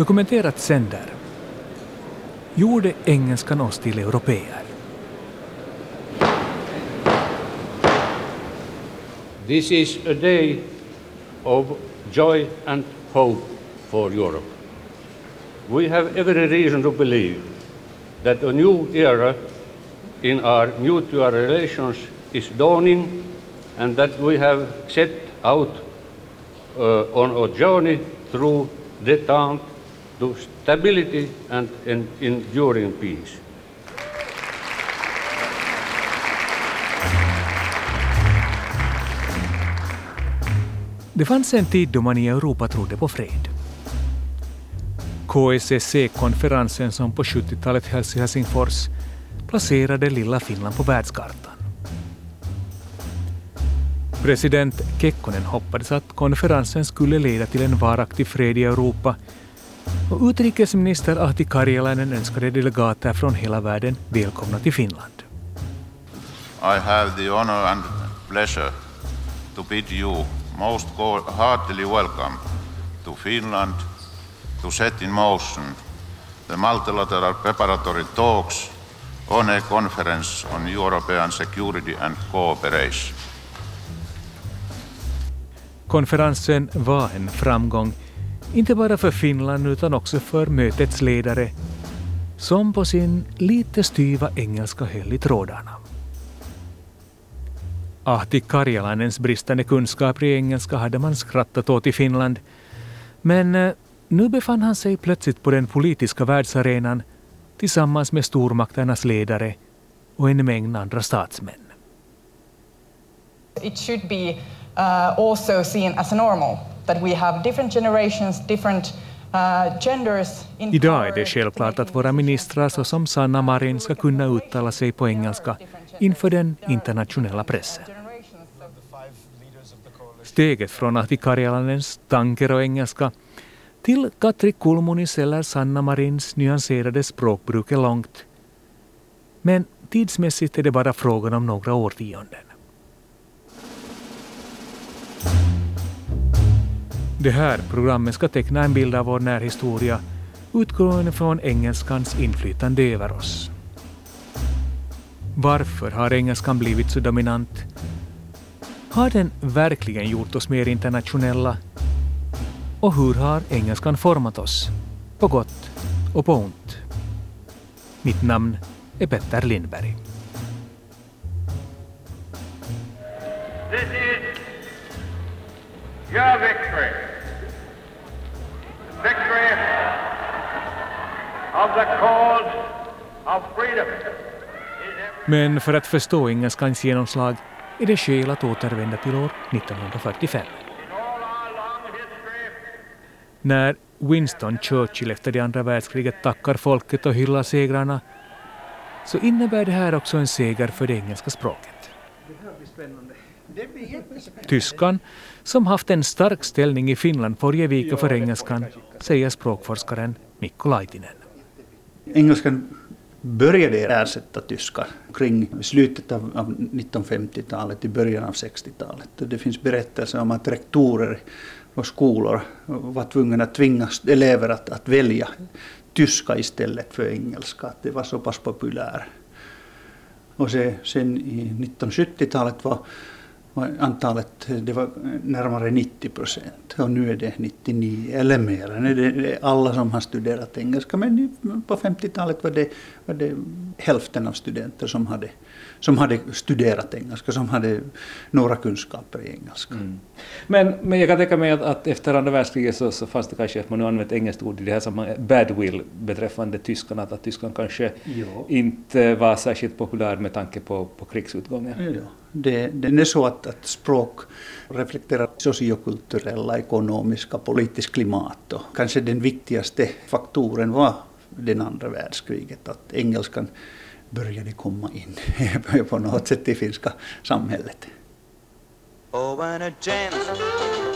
Dokumenterat sänder. Gjorde engelskan oss till europeer? This is a day of joy and hope for Europe. We have every reason to believe that a new era in our mutual relations is dawning and that we have set out uh, on a journey through detente to stability and enduring peace. Det fanns en tid då man i Europa trodde på fred. KSSC-konferensen som på 70-talet hölls i Helsingfors placerade lilla Finland på världskartan. President Kekkonen hoppades att konferensen skulle leda till en varaktig fred i Europa och utrikesminister Ahti Karjalainen önskade delegater från hela världen välkomna till Finland. I have the honor and pleasure to bid you most heartily welcome to Finland to set in motion the multilateral preparatory talks on a conference on European security and cooperation. Konferensen var en framgång, inte bara för Finland utan också för mötets ledare, som på sin lite styva engelska höll i trådarna. Ahti Karjalainens bristande kunskaper i engelska hade man skrattat åt i Finland, men eh, nu befann han sig plötsligt på den politiska världsarenan tillsammans med stormakternas ledare och en mängd andra statsmän. It should be uh, also seen as normal that we have different generations, different uh, Idag är det självklart att våra ministrar såsom Sanna Marin ska kunna uttala sig på engelska inför den internationella pressen. Steget från Ahti Karjalanens tanker och engelska till Katri Kulmunis eller Sanna Marins nyanserade språkbruk är långt. Men tidsmässigt är det bara frågan om några årtionden. Det här programmet ska teckna en bild av vår närhistoria utgående från engelskans inflytande över oss. Varför har engelskan blivit så dominant? Har den verkligen gjort oss mer internationella? Och hur har engelskan format oss? På gott och på ont. Mitt namn är Petter Lindberg. This is your victory. Victory of the cause of freedom. Men för att förstå engelskans genomslag är det skäl att återvända till år 1945. När Winston Churchill efter det andra världskriget tackar folket och hyllar segrarna så innebär det här också en seger för det engelska språket. Tyskan, som haft en stark ställning i Finland, får ge vika för engelskan, säger språkforskaren Mikko Laitinen. Engelskan började ersätta tyska kring slutet av, av 1950-talet, i början av 60-talet. Det finns berättelser om att rektorer och skolor var tvungna att tvinga elever att, att välja tyska istället för engelska, att det var så pass populärt. Och se, sen i 1970-talet var antalet det var närmare 90 procent och nu är det 99 eller mer. Nu är det alla som har studerat engelska men på 50-talet var det, var det hälften av studenter som hade, som hade studerat engelska, som hade några kunskaper i engelska. Mm. Men, men jag kan tänka mig att, att efter andra världskriget så, så fanns det kanske, att man nu använt engelskt ord i det här sammanhanget, badwill beträffande tyskarna, att, att tyskan kanske ja. inte var särskilt populär med tanke på, på krigsutgången. Ja. Det, den är så att, att språk reflekterar sociokulturella, ekonomiska, politiskt klimat och kanske den viktigaste faktoren var den andra världskriget, att engelskan började komma in på något sätt i finska samhället. Oh, when a James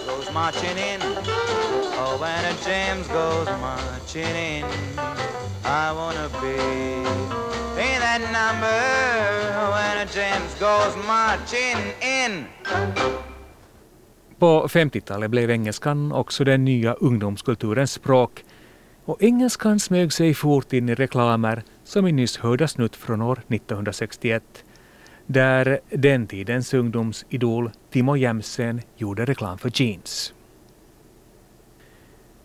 goes marching in Oh, when a James goes marching in I wanna be that number when a James goes marching in. På 50-talet blev engelskan också den nya ungdomskulturens språk Och engelskan smög sig fort in i reklamer som i nyss hörda snutt från år 1961 där den tidens ungdomsidol Timo Jämsen gjorde reklam för jeans.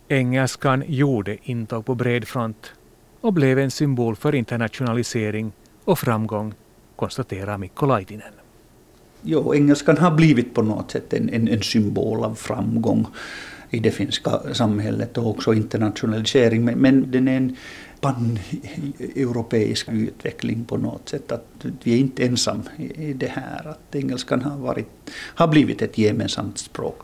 Engelskan gjorde intåg på bred front och blev en symbol för internationalisering och framgång, konstaterar Mikko Laitinen. Jo, engelskan har blivit på något sätt en, en, en symbol av framgång i det finska samhället och också internationalisering. Men, men den är en pan-europeisk utveckling på något sätt. Att vi är inte ensamma i det här. Att engelskan har, varit, har blivit ett gemensamt språk.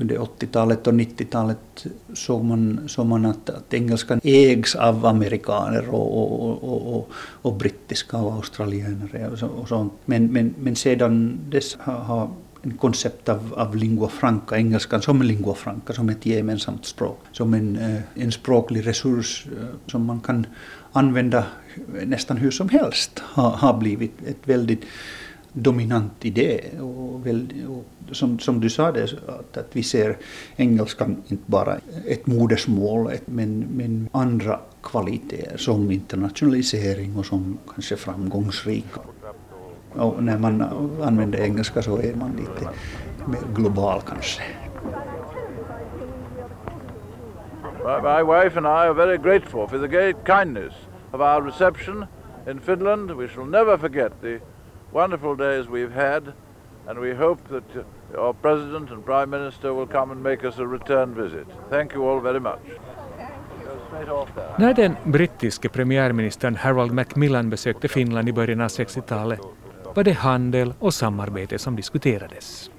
Under 80-talet och 90-talet såg man, såg man att, att engelskan ägs av amerikaner och, och, och, och, och brittiska och australienare och, så, och sånt. Men, men, men sedan dess har, har en koncept av, av lingua franca, engelskan som lingua franca, som ett gemensamt språk, som en, eh, en språklig resurs eh, som man kan använda nästan hur som helst, har, har blivit ett väldigt dominant idé. Och, väl, och som, som du sa, det, att, att vi ser engelskan inte bara ett modersmål, men, men andra kvaliteter som internationalisering och som kanske framgångsrika. Och när man använder engelska så är man lite mer global kanske. My wife and I are very grateful for the great kindness of our reception in Finland. We shall never forget the wonderful days we've had, and we hope that our President and Prime Minister will come and make us a return visit. Thank you all very much. När den brittiske premiärministern Harold Macmillan besökte Finland i början av 60-talet var det handel och samarbete som diskuterades.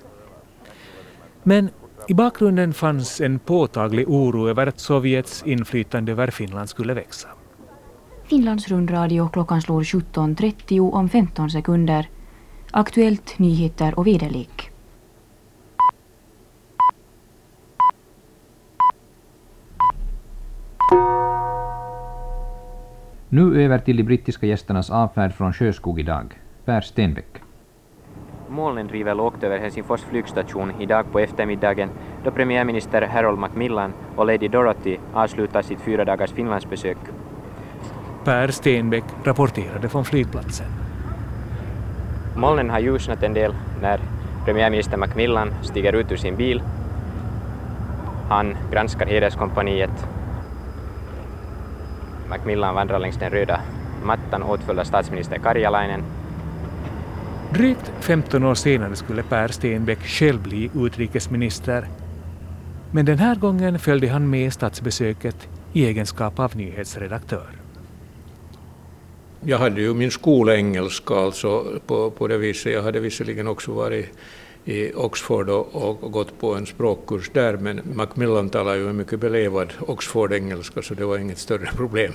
Men i bakgrunden fanns en påtaglig oro över att Sovjets inflytande över Finland skulle växa. Finlands rundradio klockan slår 17.30 om 15 sekunder. Aktuellt, nyheter och väderlek. Nu över till de brittiska gästernas avfärd från Sjöskog idag. Per Stenbeck. Molnen driver lågt över Helsingfors flygstation idag på eftermiddagen då premiärminister Harold Macmillan och Lady Dorothy avslutar sitt fyra dagars Finlandsbesök. Per Stenbeck rapporterade från flygplatsen. Molnen har ljusnat en del när premiärminister Macmillan stiger ut ur sin bil. Han granskar hederskompaniet. Macmillan vandrar längs den röda mattan åtföljd av statsminister Karjalainen Drygt 15 år senare skulle Per Stenbeck själv bli utrikesminister. Men den här gången följde han med statsbesöket i egenskap av nyhetsredaktör. Jag hade ju min skolengelska alltså på, på det viset. Jag hade visserligen också varit i Oxford och, och gått på en språkkurs där, men Macmillan talar ju en mycket belevad Oxford-engelska så det var inget större problem.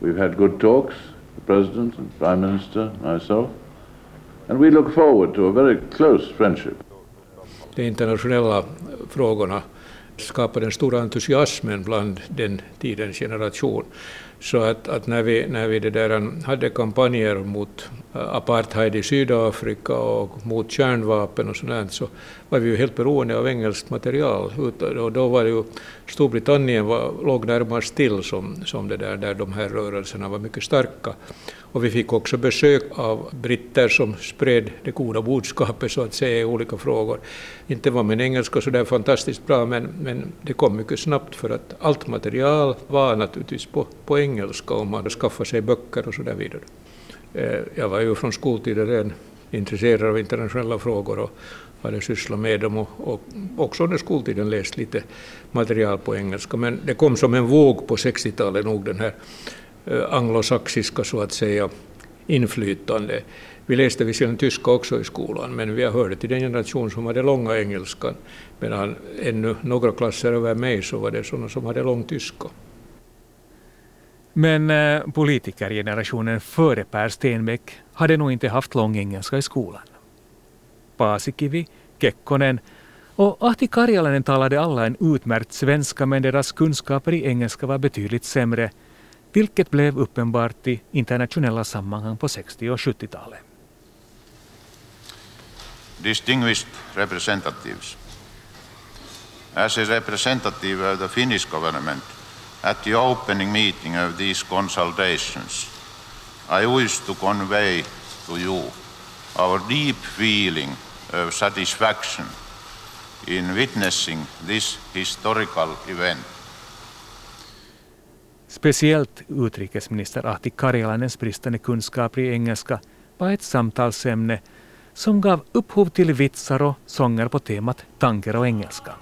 We've had good talks. President and Prime Minister, myself. And we look forward to a very close friendship. De internationella frågorna skapade en stor entusiasm bland den tidens generation. Så att, att, när vi, när vi det där um, hade kampanjer mot uh, apartheid i Sydafrika och mot kärnvapen och sådant så var vi ju helt beroende av engelskt material. Uh, och då var det ju Storbritannien var, låg närmast till som, som det där, där de här rörelserna var mycket starka. Och vi fick också besök av britter som spred det goda budskapet så att säga i olika frågor. Inte var min engelska så där fantastiskt bra men, men det kom mycket snabbt för att allt material var naturligtvis på, på engelska om man hade skaffat sig böcker och så där vidare. Eh, jag var ju från skoltiden redan intresserad av internationella frågor och hade sysslat med dem och, och också under skoltiden läst lite material på engelska. Men det kom som en våg på 60-talet nog den här anglosaxiska så att säga inflytande. Vi läste visserligen tyska också i skolan, men vi hörde till den generation som hade långa engelskan, medan ännu några klasser över mig så var det sådana som hade lång tyska. Men eh, politikergenerationen före Per Stenbeck hade nog inte haft lång engelska i skolan. Paasikivi, Kekkonen och Ahti Karjalainen talade alla en utmärkt svenska men deras kunskaper i engelska var betydligt sämre vilket blev uppenbart i internationella sammanhang på 60 och 70-talet. Distinguished representatives, as a representative of the Finnish government at the opening meeting of these consultations, I wish to convey to you our deep feeling of satisfaction in witnessing this historical event. Speciellt utrikesminister Ahti Karjalanens bristande kunskaper i engelska var ett samtalsämne som gav upphov till vitsar och sånger på temat tanker och engelska.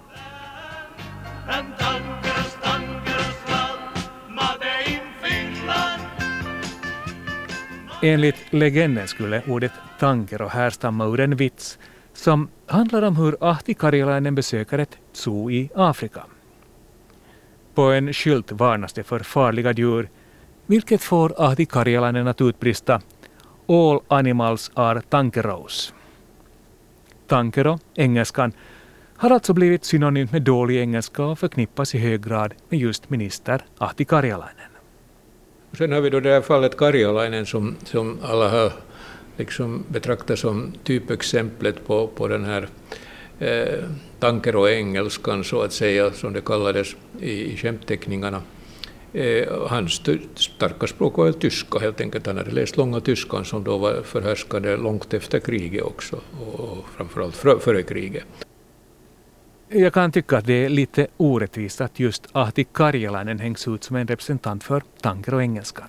Enligt legenden skulle ordet tankero härstamma ur en vits som handlar om hur Ahti Karjalainen besöker ett zoo i Afrika. På en skylt varnas det för farliga djur, vilket får Ahti Karjalainen att utbrista All animals are tankeros. Tankero, engelskan, har alltså blivit synonymt med dålig engelska och förknippas i hög grad med just minister Ahti Karjalainen. Sen har vi då det här fallet Karjalainen som, som alla har liksom betraktat som typexemplet på, på den här eh, tankero-engelskan så att säga, som det kallades i, i skämtteckningarna. Eh, hans starka språk var väl tyska helt enkelt. Han hade läst långa tyskan som då var förhärskade långt efter kriget också, och framförallt före kriget. Jag kan tycka att det är lite orättvist att just Ahti Karjalainen hängs ut som en representant för tankero-engelskan.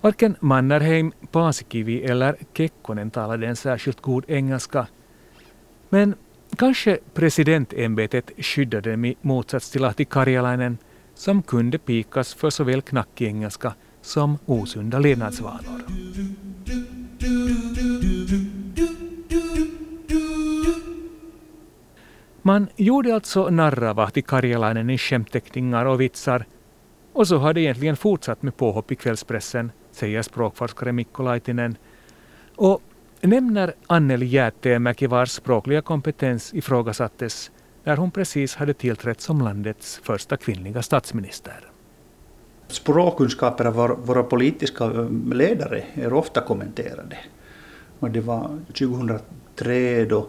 Varken Mannerheim, Paasikivi eller Kekkonen talade en särskilt god engelska. Men kanske presidentämbetet skyddade dem i motsats till Ahti Karjalainen som kunde pikas för såväl knackig engelska som osunda levnadsvanor. Man gjorde alltså narr av Ahti Karjalainen i skämtteckningar och vitsar och så har det egentligen fortsatt med påhopp i kvällspressen, säger språkforskare Mikko Laitinen. Och nämner Anneli Jäätteenmäki vars språkliga kompetens ifrågasattes när hon precis hade tillträtt som landets första kvinnliga statsminister. Språkkunskaper av våra politiska eh, ledare är ofta kommenterade. Och det var 2003 då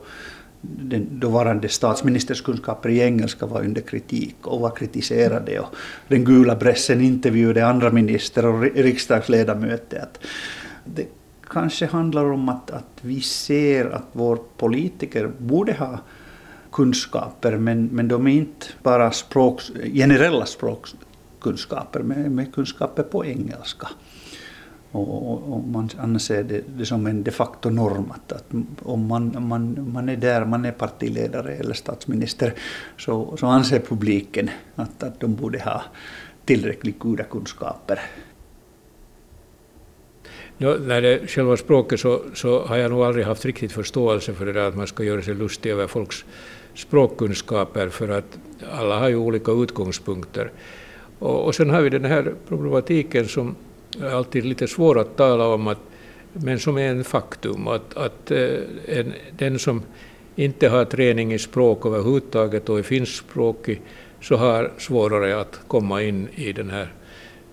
den dåvarande statsministerns kunskaper i engelska var under kritik och var kritiserade. Och den gula pressen intervjuade andra ministrar och riksdagsledamöter. Att det kanske handlar om att, att vi ser att vår politiker borde ha kunskaper, men, men de är inte bara språk, generella språkkunskaper, men, med kunskaper på engelska. Och, och, och man anser det, det som en de facto norm att, att om man, man, man är där, man är partiledare eller statsminister, så, så anser publiken att, att de borde ha tillräckligt goda kunskaper. Ja, när det är själva språket så, så har jag nog aldrig haft riktigt förståelse för det där att man ska göra sig lustig över folks språkkunskaper för att alla har ju olika utgångspunkter. Och, och sen har vi den här problematiken som är alltid lite svår att tala om, att, men som är en faktum, att, att eh, en, den som inte har träning i språk överhuvudtaget och är finskspråkig så har svårare att komma in i den här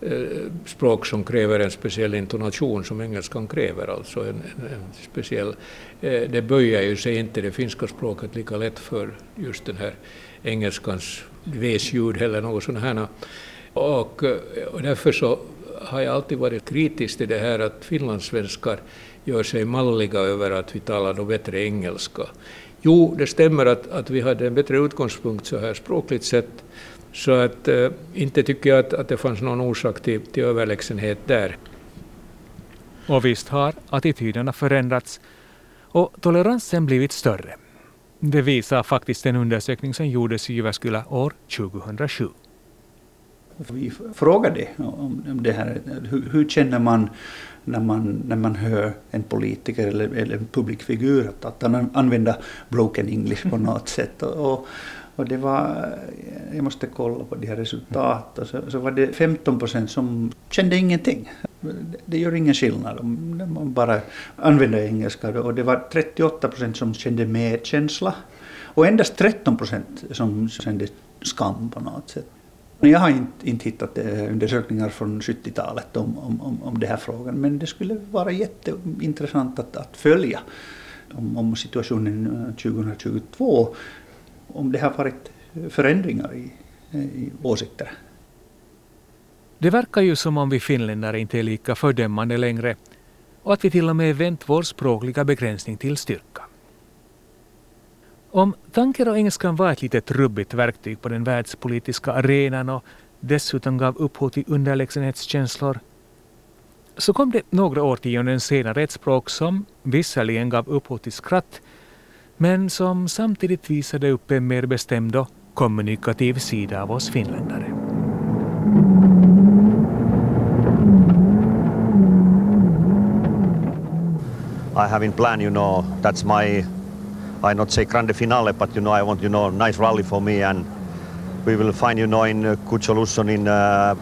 Eh, språk som kräver en speciell intonation som engelskan kräver, alltså en, en, en speciell... Eh, det böjer ju sig inte det finska språket lika lätt för just den här engelskans väsljud eller något sånt här. Och, eh, och därför så har jag alltid varit kritisk till det här att finlandssvenskar gör sig malliga över att vi talar då bättre engelska. Jo, det stämmer att, att vi hade en bättre utgångspunkt så här språkligt sett, så att eh, inte tycker jag att, att det fanns någon orsak till, till överlägsenhet där. Och visst har attityderna förändrats och toleransen blivit större. Det visar faktiskt en undersökning som gjordes i Jyväskylä år 2007. Vi frågade om det här, hur, hur, känner man när, man när man hör en politiker eller, eller en publikfigur att, att han använder broken English på något sätt. Och, och, det var, eh, jag måste kolla på de här resultaten, så, så var det 15 procent som kände ingenting. Det gör ingen skillnad om man bara använder engelska. Och det var 38 procent som kände medkänsla och endast 13 procent som kände skam på något sätt. Jag har inte, inte hittat eh, undersökningar från 70-talet om, om, om den här frågan, men det skulle vara jätteintressant att, att följa om, om situationen eh, 2022 om det har varit förändringar i, i åsikter. Det verkar ju som om vi finländare inte är lika fördömande längre och att vi till och med vänt vår språkliga begränsning till styrka. Om tanker och engelskan var ett litet trubbigt verktyg på den världspolitiska arenan och dessutom gav upphov till underlägsenhetskänslor så kom det några årtionden senare ett språk som visserligen gav upphov till skratt men som samtidigt visade upp en mer bestämd och kommunikativ sida av oss finländare. I have in plan, you know, that's my, I not say grande finale, but you know, I want, you know, nice rally for me and we will find, you know, in uh, good solution in, uh,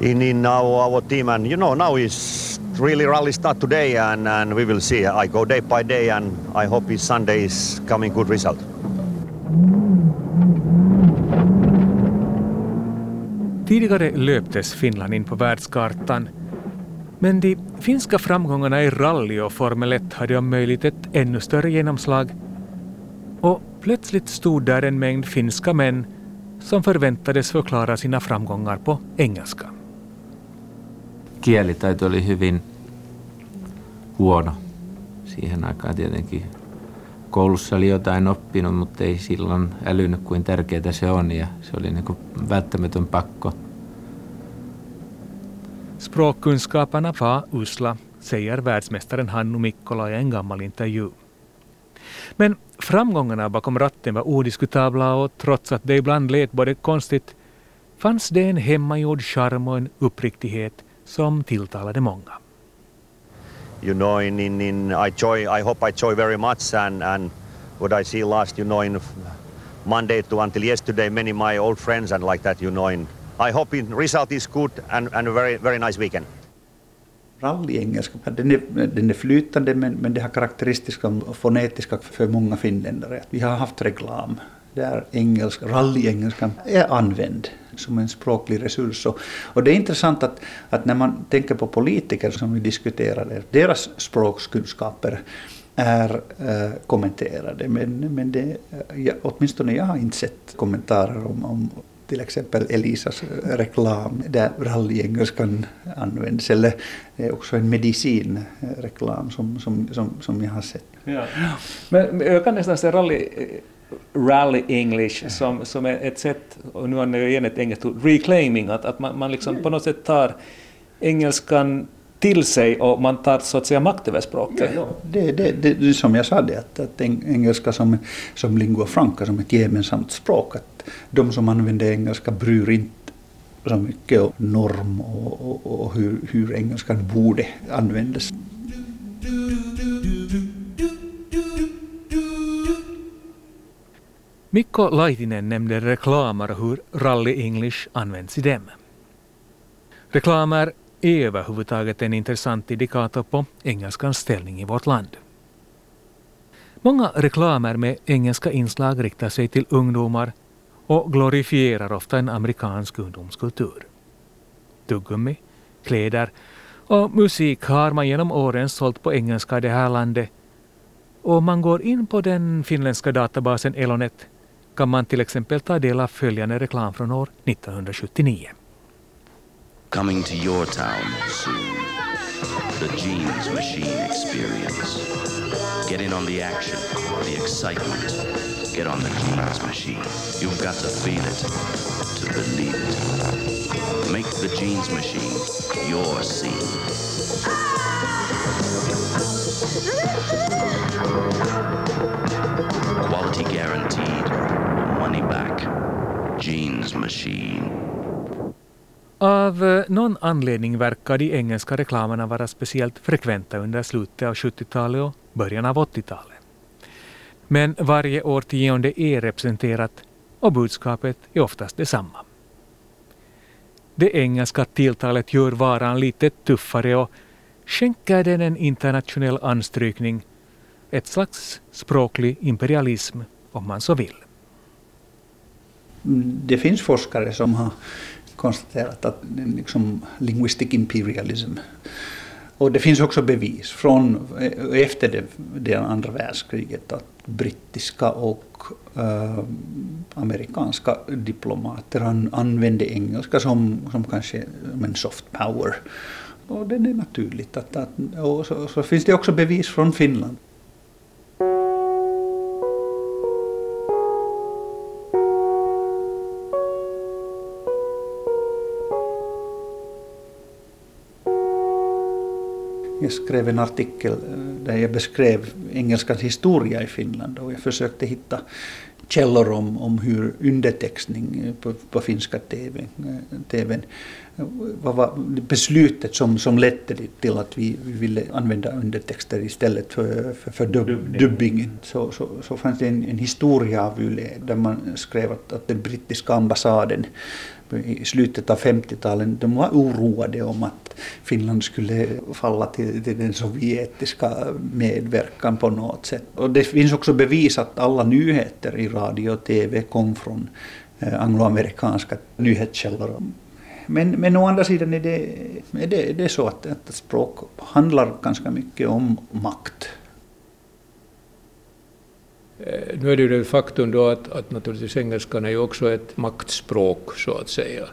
in, in our, our team and, you know, now is really rally start today and, and we will see. I go day by day and I hope his Sunday is coming good result. Tidigare löptes Finland in på världskartan men de finska framgångarna i rally och Formel 1 hade om möjligt ett ännu större genomslag och plötsligt stod där en mängd finska män som förväntades förklara sina framgångar på engelska. Kielitaito oli hyvin huono siihen aikaan tietenkin. Koulussa oli jotain oppinut, mutta ei silloin älynyt kuin tärkeää se on ja se oli niin kuin välttämätön pakko – Språkkunskaperna var usla, säger världsmästaren Hannu Mikkola i en gammal intervju. Men framgångarna bakom ratten var odiskutabla och trots att det ibland lät både konstigt fanns det en hemmagjord charm och en uppriktighet som tilltalade många. You know, in, in, in I joy, I hope I joy very much and, and what I see last, you know, in Monday to until yesterday, many my old friends and like that, you know, in I hope the result is good and, and a very, very nice weekend. Rallyengelska, den är, den är flytande men, men det har karaktäristiska fonetiska för många finländare. Vi har haft reklam där engelsk, rallyengelskan är använd som en språklig resurs. Och, och, det är intressant att, att när man tänker på politiker som vi diskuterade, deras språkskunskaper är äh, kommenterade. Men, men det, ja, åtminstone jag har inte sett kommentarer om, om till exempel Elisas eh, reklam där rallyengelskan används. Eller det är också en medicinreklam eh, som, som, som, som jag har sett. Ja. Men jag kan nästan säga rally, rally English som, som är ett sätt, och nu använder jag igen ett engelskt ord, reclaiming, att, att man, man liksom på något sätt tar engelskan till sig och man tar så att säga makt över språket. Ja, det, det, det, det, som jag sa, det, att, att engelska som, som lingua franca, som ett gemensamt språk, att de som använder engelska bryr inte så mycket om norm och, och, och hur, hur engelskan borde användas. Mikko Laitinen nämnde reklamer och hur Rally English används i dem. Reklamer är överhuvudtaget en intressant indikator på engelskans ställning i vårt land. Många reklamer med engelska inslag riktar sig till ungdomar och glorifierar ofta en amerikansk ungdomskultur. Tuggummi, kläder och musik har man genom åren sålt på engelska i det här landet och om man går in på den finländska databasen Elonet kan man till exempel ta del av följande reklam från år 1979. Coming to your town soon. The Jeans Machine Experience. Get in on the action, the excitement. Get on the Jeans Machine. You've got to feel it to believe it. Make the Jeans Machine your scene. Quality guaranteed. Jeans Machine. Av eh, någon anledning verkar de engelska reklamerna vara speciellt frekventa under slutet av 70-talet och början av 80-talet. Men varje årtionde är representerat och budskapet är oftast detsamma. Det engelska tilltalet gör varan lite tuffare och skänker den en internationell anstrykning, ett slags språklig imperialism om man så vill. Det finns forskare som har konstaterat att liksom linguistic imperialism Och det finns också bevis från eh, efter det, det andra världskriget att brittiska och äh, amerikanska diplomater använde engelska som, som kanske en soft power. Och det är naturligt. Att, att, och så, så finns det också bevis från Finland. Jag skrev en artikel eh, där jag beskrev engelskans historia i Finland och jag försökte hitta källor om, om hur undertextning på, på finska TV, TVn, vad var beslutet som, som ledde till att vi, vi ville använda undertexter istället för, för, för dub, dubbingen. Så, så, så fanns det en, en historia av YLE där man skrev att, att den brittiska ambassaden i slutet av 50-talet, de var oroade om att Finland skulle falla till, till den sovjetiska medverkan på något sätt. Och det finns också bevis att alla nyheter i radio och TV kom från eh, angloamerikanska nyhetskällor. Men, men å andra sidan är det, är det, är det så att, att språk handlar ganska mycket om makt. Eh, nu är det ju det faktum då att, att naturligtvis engelskan är ju också ett maktspråk så att säga.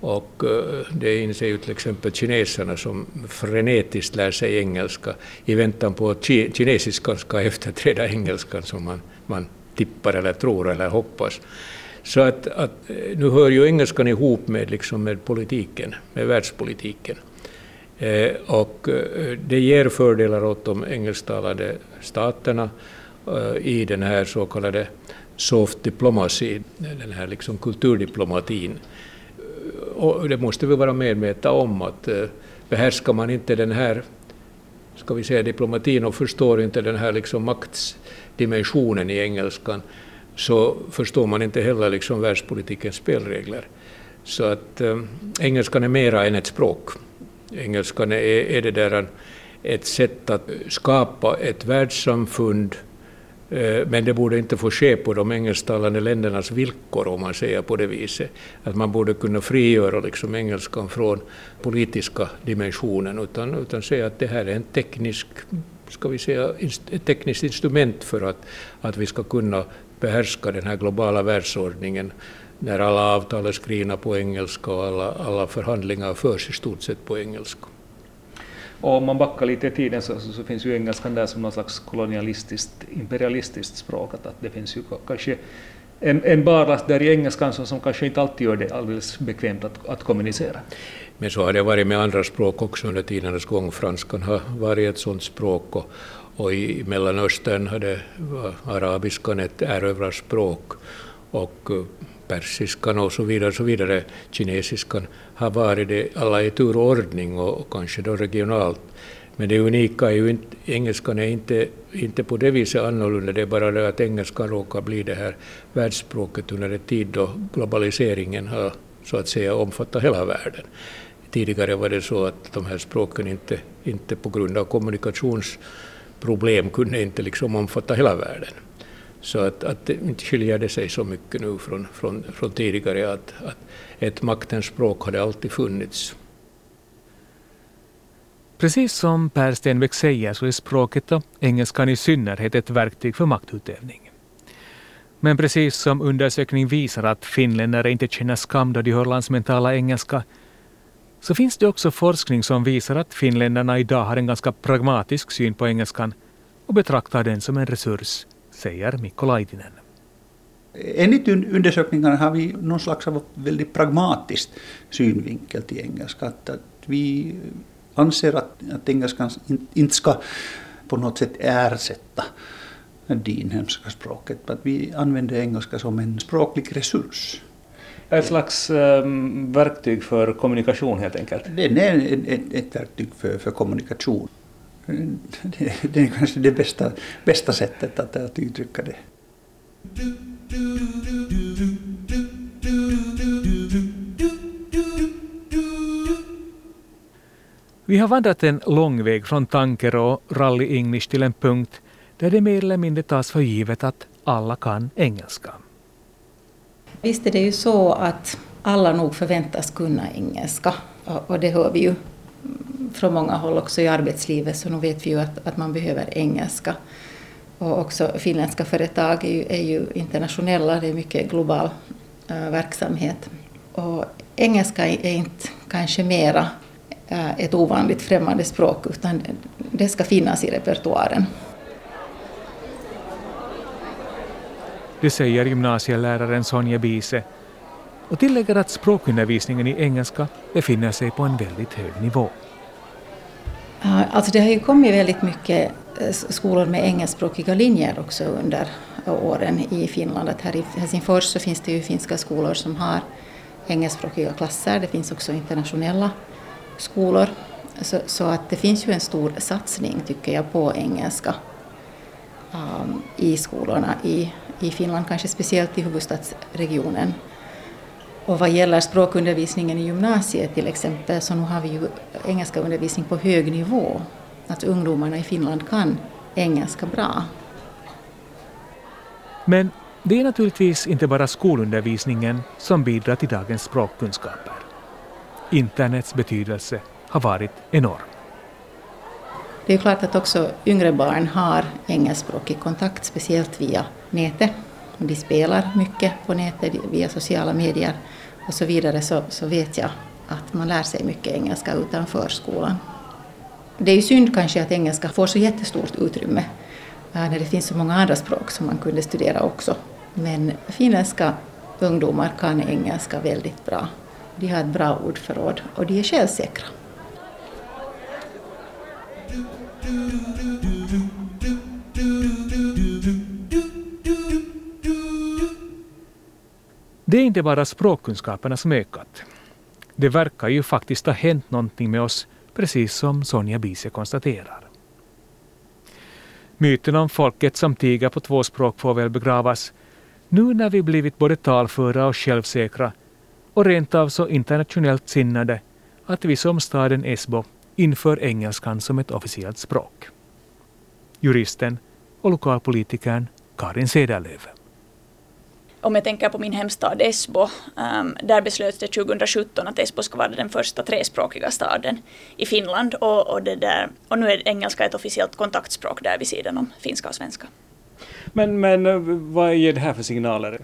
Och eh, det inser ju till exempel kineserna som frenetiskt lär sig engelska i väntan på att kinesiskan ska efterträda engelskan som man, man tippar eller tror eller hoppas. Så att, att, eh, nu hör ju engelskan ihop med, liksom med politiken, med världspolitiken. Eh, och det ger fördelar åt de engelsktalande staterna Eh, i den här så kallade soft diplomacy, den här liksom kulturdiplomatin. Eh, och det måste vi vara medvetna om att eh, behärskar man inte den här ska vi säga diplomatin och förstår inte den här liksom maktsdimensionen i engelskan så förstår man inte heller liksom världspolitikens spelregler. Så att äh, engelskan är mera än ett språk. Engelskan är, är det där ett sätt att skapa ett världssamfund Eh, men det borde inte få ske på de engelsktalande ländernas villkor, om man säger på det viset. Att man borde kunna frigöra liksom engelskan från politiska dimensionen, utan, utan säga att det här är en teknisk, ska vi säga, ett tekniskt instrument för att, att vi ska kunna behärska den här globala världsordningen när alla avtal är skrivna på engelska och alla, alla förhandlingar förs i stort sett på engelska. Och om man backar lite i tiden så, så, så, finns ju engelskan där som någon slags kolonialistiskt, imperialistiskt språk. Att, att det finns ju kanske en, en barlast där i engelskan som, som kanske inte alltid gör det alldeles bekvämt att, att kommunicera. Men så har det varit med andra språk också under tidernas gång. Franskan har varit ett sådant språk och, och i Mellanöstern hade arabiskan ett erövrarspråk och persiskan och så vidare, så vidare, kinesiskan, har varit det alla i tur och ordning och, och kanske då regionalt. Men det unika är ju inte, engelskan är inte, inte på det viset annorlunda, det är bara det att engelskan råkar bli det här världsspråket under en tid då globaliseringen har så att säga omfattat hela världen. Tidigare var det så att de här språken inte, inte på grund av kommunikationsproblem kunde inte liksom omfatta hela världen. Så att, att inte skiljer det sig så mycket nu från, från, från tidigare att, att ett maktens språk hade alltid funnits. Precis som Per Stenbeck säger så är språket och engelskan i synnerhet ett verktyg för maktutövning. Men precis som undersökning visar att finländare inte känner skam då de hör landsmentala engelska så finns det också forskning som visar att finländarna idag har en ganska pragmatisk syn på engelskan och betraktar den som en resurs säger Mikko Laitinen. Enligt undersökningarna har vi någon slags av väldigt pragmatisk synvinkel till engelska. Att, att vi anser att, att engelskan inte ska på något sätt ersätta det inhemska språket. Att vi använder engelska som en språklig resurs. Ett slags um, verktyg för kommunikation helt enkelt? Det är ett, ett, ett verktyg för, för kommunikation det, det är kanske det bästa, bästa sättet att, att uttrycka det. Vi har vandrat en lång väg från tanker och rally English till en punkt där det mer eller mindre tas för givet att alla kan engelska. Visst är det ju så att alla nog förväntas kunna engelska och det hör vi ju från många håll också i arbetslivet så nu vet vi ju att, att man behöver engelska. Och också finländska företag är ju, är ju internationella, det är mycket global äh, verksamhet. Och engelska är inte kanske mera äh, ett ovanligt främmande språk utan det ska finnas i repertoaren. Det säger gymnasieläraren Sonja Bise och tillägger att språkundervisningen i engelska befinner sig på en väldigt hög nivå. Alltså det har ju kommit väldigt mycket eh, skolor med engelskspråkiga linjer också under åren i Finland. Att här i Helsingfors så finns det ju finska skolor som har engelskspråkiga klasser. Det finns också internationella skolor. Så, så att det finns ju en stor satsning tycker jag på engelska um, i skolorna i, i Finland, kanske speciellt i huvudstadsregionen. Och vad gäller språkundervisningen i gymnasiet till exempel så nu har vi ju engelska undervisning på hög nivå. Att ungdomarna i Finland kan engelska bra. Men det är naturligtvis inte bara skolundervisningen som bidrar till dagens språkkunskaper. Internets betydelse har varit enorm. Det är klart att också yngre barn har engelskspråkig kontakt, speciellt via nätet. De spelar mycket på nätet via sociala medier och så vidare så, så vet jag att man lär sig mycket engelska utanför skolan. Det är ju synd kanske att engelska får så jättestort utrymme äh, när det finns så många andra språk som man kunde studera också. Men finländska ungdomar kan engelska väldigt bra. De har ett bra ordförråd och de är självsäkra. Det är inte bara språkkunskaperna som ökat. Det verkar ju faktiskt ha hänt någonting med oss, precis som Sonja Bise konstaterar. Myten om folket som tiger på två språk får väl begravas, nu när vi blivit både talföra och självsäkra och rent av så internationellt sinnade att vi som staden Esbo inför engelskan som ett officiellt språk. Juristen och lokalpolitikern Karin Cederlöf om jag tänker på min hemstad Esbo, um, där beslöts det 2017 att Esbo ska vara den första trespråkiga staden i Finland och, och, det där, och nu är engelska ett officiellt kontaktspråk där vid sidan om finska och svenska. Men, men eh, vad ger det här för signaler?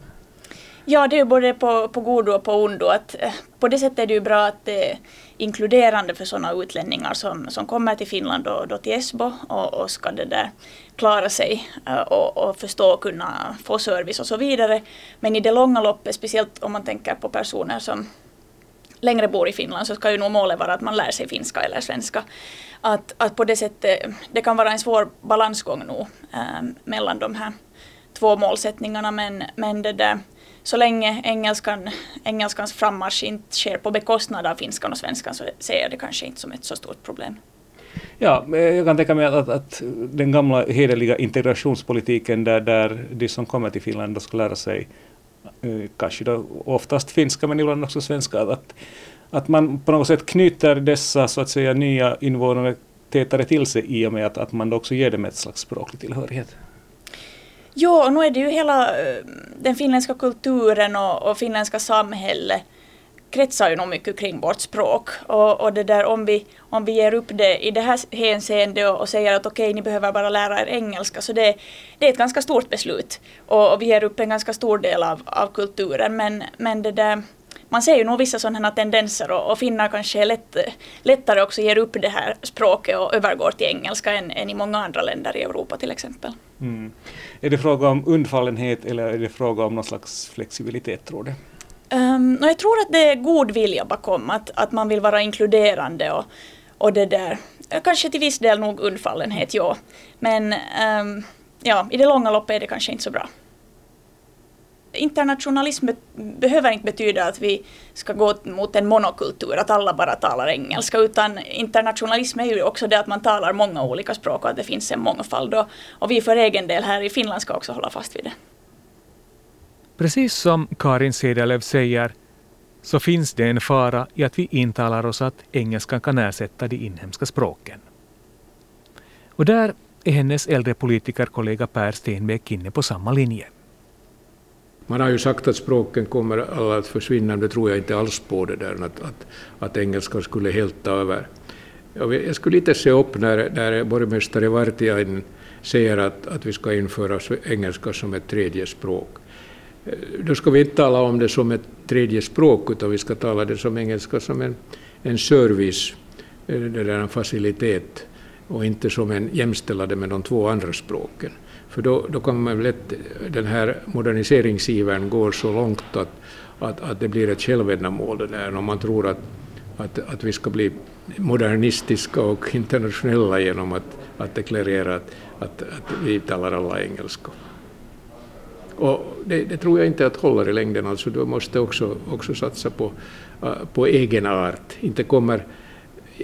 Ja, det är ju både på, på godo och på ondo. Att, eh, på det sättet är det ju bra att det är inkluderande för sådana utlänningar som, som kommer till Finland och då till Esbo och, och ska det där klara sig eh, och, och förstå och kunna få service och så vidare. Men i det långa loppet, speciellt om man tänker på personer som längre bor i Finland så ska ju nog målet vara att man lär sig finska eller svenska. Att, att på det sättet, eh, det kan vara en svår balansgång nog eh, mellan de här två målsättningarna men, men det där så länge engelskan, engelskans frammarsch inte sker på bekostnad av finskan och svenskan så ser jag det kanske inte som ett så stort problem. Ja, jag kan tänka mig att, att, den gamla hederliga integrationspolitiken där, där de som kommer till Finland då ska lära sig eh, kanske då oftast finska men ibland också svenska, att, att man på något sätt knyter dessa så att säga nya invånare tätare till sig i och med att, att man också ger dem ett slags språklig tillhörighet. Och nu är det ju hela eh, den finländska kulturen och, och finländska samhället kretsar ju nog mycket kring vårt språk. Och, och det där om vi, om vi ger upp det i det här hänseendet och, och säger att okej, okay, ni behöver bara lära er engelska, så det, det är ett ganska stort beslut. Och, och, vi ger upp en ganska stor del av, av kulturen, men, men det där man ser ju nog vissa sådana tendenser och, och finnar kanske lätt, lättare också ger upp det här språket och övergår till engelska än, än i många andra länder i Europa till exempel. Mm. Är det fråga om undfallenhet eller är det fråga om någon slags flexibilitet tror du? Um, jag tror att det är god vilja bakom, att, att man vill vara inkluderande och, och det där. Kanske till viss del nog undfallenhet, ja. Men um, ja, i det långa loppet är det kanske inte så bra internationalism behöver inte betyda att vi ska gå mot en monokultur, att alla bara talar engelska, utan internationalism är ju också det att man talar många olika språk och att det finns en mångfald. Och, och vi för egen del här i Finland ska också hålla fast vid det. Precis som Karin Sedelöv säger så finns det en fara i att vi intalar oss att engelskan kan ersätta de inhemska språken. Och där är hennes äldre politikerkollega Per Stenbeck inne på samma linje. Man har ju sagt att språken kommer alla att försvinna, men det tror jag inte alls på det där att, att, att engelskan skulle helt ta över. Jag skulle lite se upp när, när borgmästare Vartiainen säger att, att vi ska införa engelska som ett tredje språk. Eh, då ska vi inte tala om det som ett tredje språk, utan vi ska tala det som engelska som en, en service, eh, det där en facilitet, och inte som en jämställande med de två andra språken. För då, då kan man lätt, den här moderniseringsivern går så långt att, att, att det blir ett självändamål det där, om man tror att, att, att vi ska bli modernistiska och internationella genom att, att deklarera att, att, att vi talar alla engelska. Och det, det, tror jag inte att håller i längden, alltså du måste också, också satsa på, uh, på egen art. Inte kommer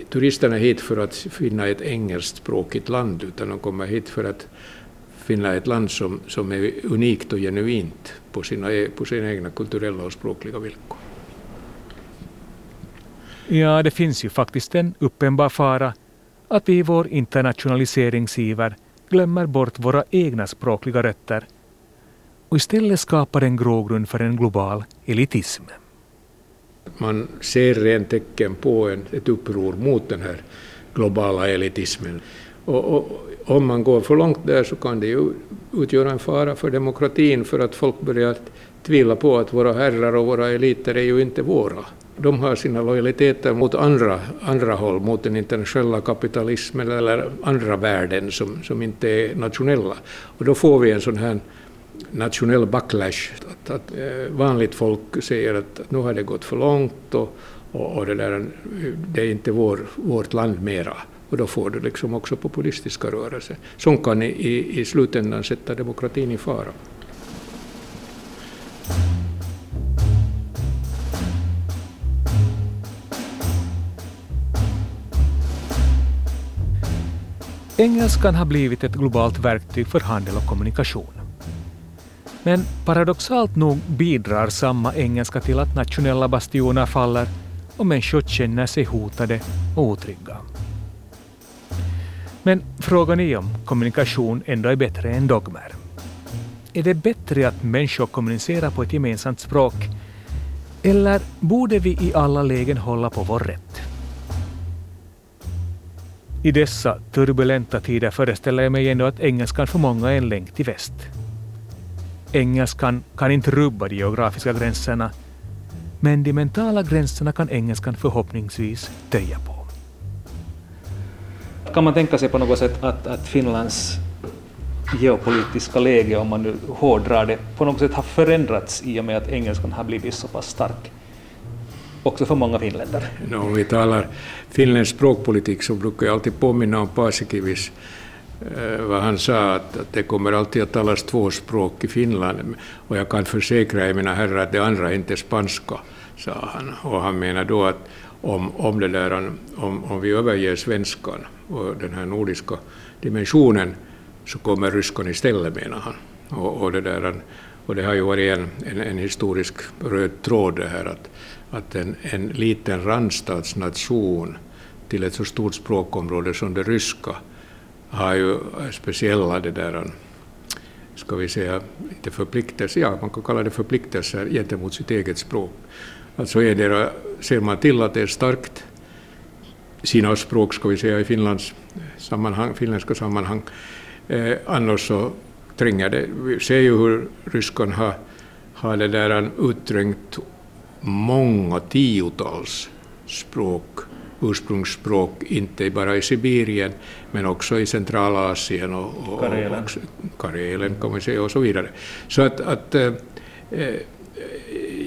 turisterna hit för att finna ett engelskspråkigt land, utan de kommer hit för att finna ett land som, som är unikt och genuint på sina, e, på sina egna kulturella och språkliga villkor. Ja, det finns ju faktiskt en uppenbar fara att vi i vår internationaliseringsiver glömmer bort våra egna språkliga rötter och istället skapar en grogrund för en global elitism. Man ser rent tecken på en, ett uppror mot den här globala elitismen. Och, och, om man går för långt där så kan det ju utgöra en fara för demokratin för att folk börjar tvivla på att våra herrar och våra eliter är ju inte våra. De har sina lojaliteter mot andra, andra håll, mot den internationella kapitalismen eller andra värden som, som inte är nationella. Och då får vi en sån här nationell backlash, att, att eh, vanligt folk säger att nu har det gått för långt och, och, och det, där, det är inte vår, vårt land mera. Och då får du liksom också populistiska rörelser som kan i, i slutändan sätta demokratin i fara. Engelskan har blivit ett globalt verktyg för handel och kommunikation. Men paradoxalt nog bidrar samma engelska till att nationella bastioner faller och människor känner sig hotade och otrygga. Men frågan är om kommunikation ändå är bättre än dogmer. Är det bättre att människor kommunicerar på ett gemensamt språk eller borde vi i alla lägen hålla på vår rätt? I dessa turbulenta tider föreställer jag mig ändå att engelskan för många är en länk till väst. Engelskan kan inte rubba de geografiska gränserna, men de mentala gränserna kan engelskan förhoppningsvis töja på. Kan man tänka sig på något sätt att, att Finlands geopolitiska läge, om man nu hårdrar det, på något sätt har förändrats i och med att engelskan har blivit så pass stark? Också för många finländare. No, om vi talar finländsk språkpolitik så brukar jag alltid påminna om Paasikivis eh, vad han sa, att, att det kommer alltid att talas två språk i Finland, och jag kan försäkra er, mina herrar, att det andra inte är spanska, sa han. Och han menar då att om, om, det där, om, om vi överger svenskan och den här nordiska dimensionen, så kommer ryskan istället, menar han. Och, och, det, där, och det har ju varit en, en, en historisk röd tråd det här att, att en, en liten randstatsnation till ett så stort språkområde som det ryska har ju speciella det där, ska vi säga, inte förpliktelser, ja man kan kalla det förpliktelser gentemot sitt eget språk. Alltså är det, ser man till att det är starkt, sina språk ska vi säga i Finlands sammanhang, finländska sammanhang, eh, annars så tränger det. Vi ser ju hur ryskan har, har det där utträngt många tiotals språk ursprungsspråk, inte bara i Sibirien, men också i Centralasien och, och, Karelen. och Karelen kan man säga och så vidare. Så att, att eh, eh,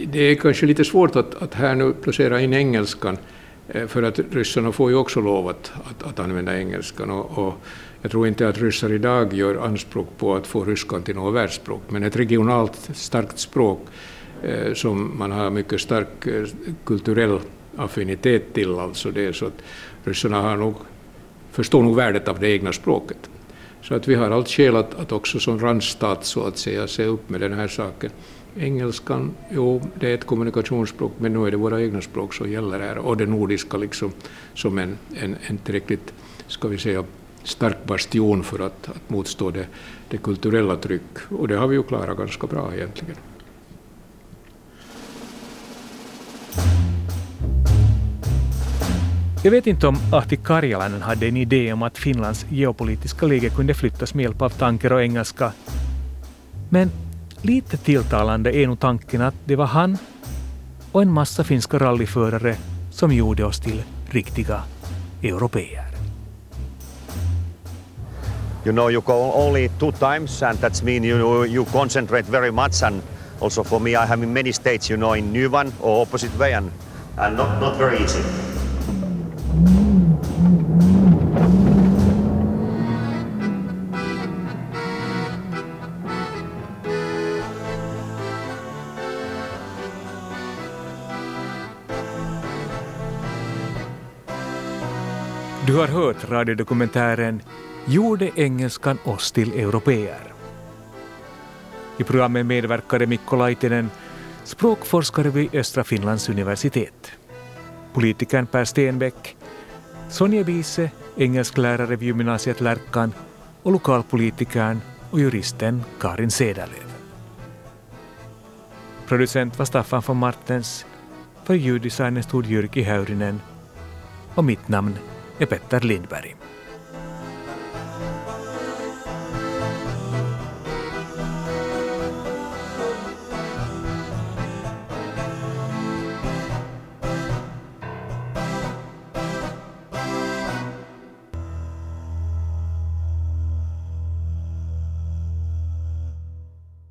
det är kanske lite svårt att, att här nu placera in engelskan, eh, för att ryssarna får ju också lov att, att, att använda engelskan. Och, och, jag tror inte att ryssar idag gör anspråk på att få ryskan till något världsspråk, men ett regionalt starkt språk eh, som man har mycket stark eh, kulturell affinitet till. Alltså det så att ryssarna har nog, förstår nog värdet av det egna språket. Så att vi har allt skäl att, att också som randstat så att säga se upp med den här saken. Engelskan, jo, det är ett kommunikationsspråk, men nu är det våra egna språk som gäller här, och det nordiska liksom som en, en, en tillräckligt, ska vi säga, stark bastion för att, att motstå det, det kulturella tryck. Och det har vi ju klarat ganska bra egentligen. Jag vet inte om Ahti Karjalainen hade en idé om att Finlands geopolitiska läge kunde flyttas med hjälp av tanker och engelska. Men lite tilltalande är nog tanken att det var han och en massa finska rallyförare som gjorde oss till riktiga europeer. You know, you go only two times, and that's mean you you concentrate very much. And also for me, I have in many states, you know, in new one or opposite way, and and not not very easy. Du har hört radiodokumentären Gjorde engelskan oss till europeer? I programmet medverkade Mikko Laitinen, språkforskare vid Östra Finlands universitet. Politikern Per Stenbeck, Sonja Wiese, engelsklärare vid gymnasiet Lärkan och lokalpolitikern och juristen Karin Cederlöf. Producent var Staffan von Martens, för ljuddesignen stod Jyrki Häyrinen och mitt namn är Petter Lindberg.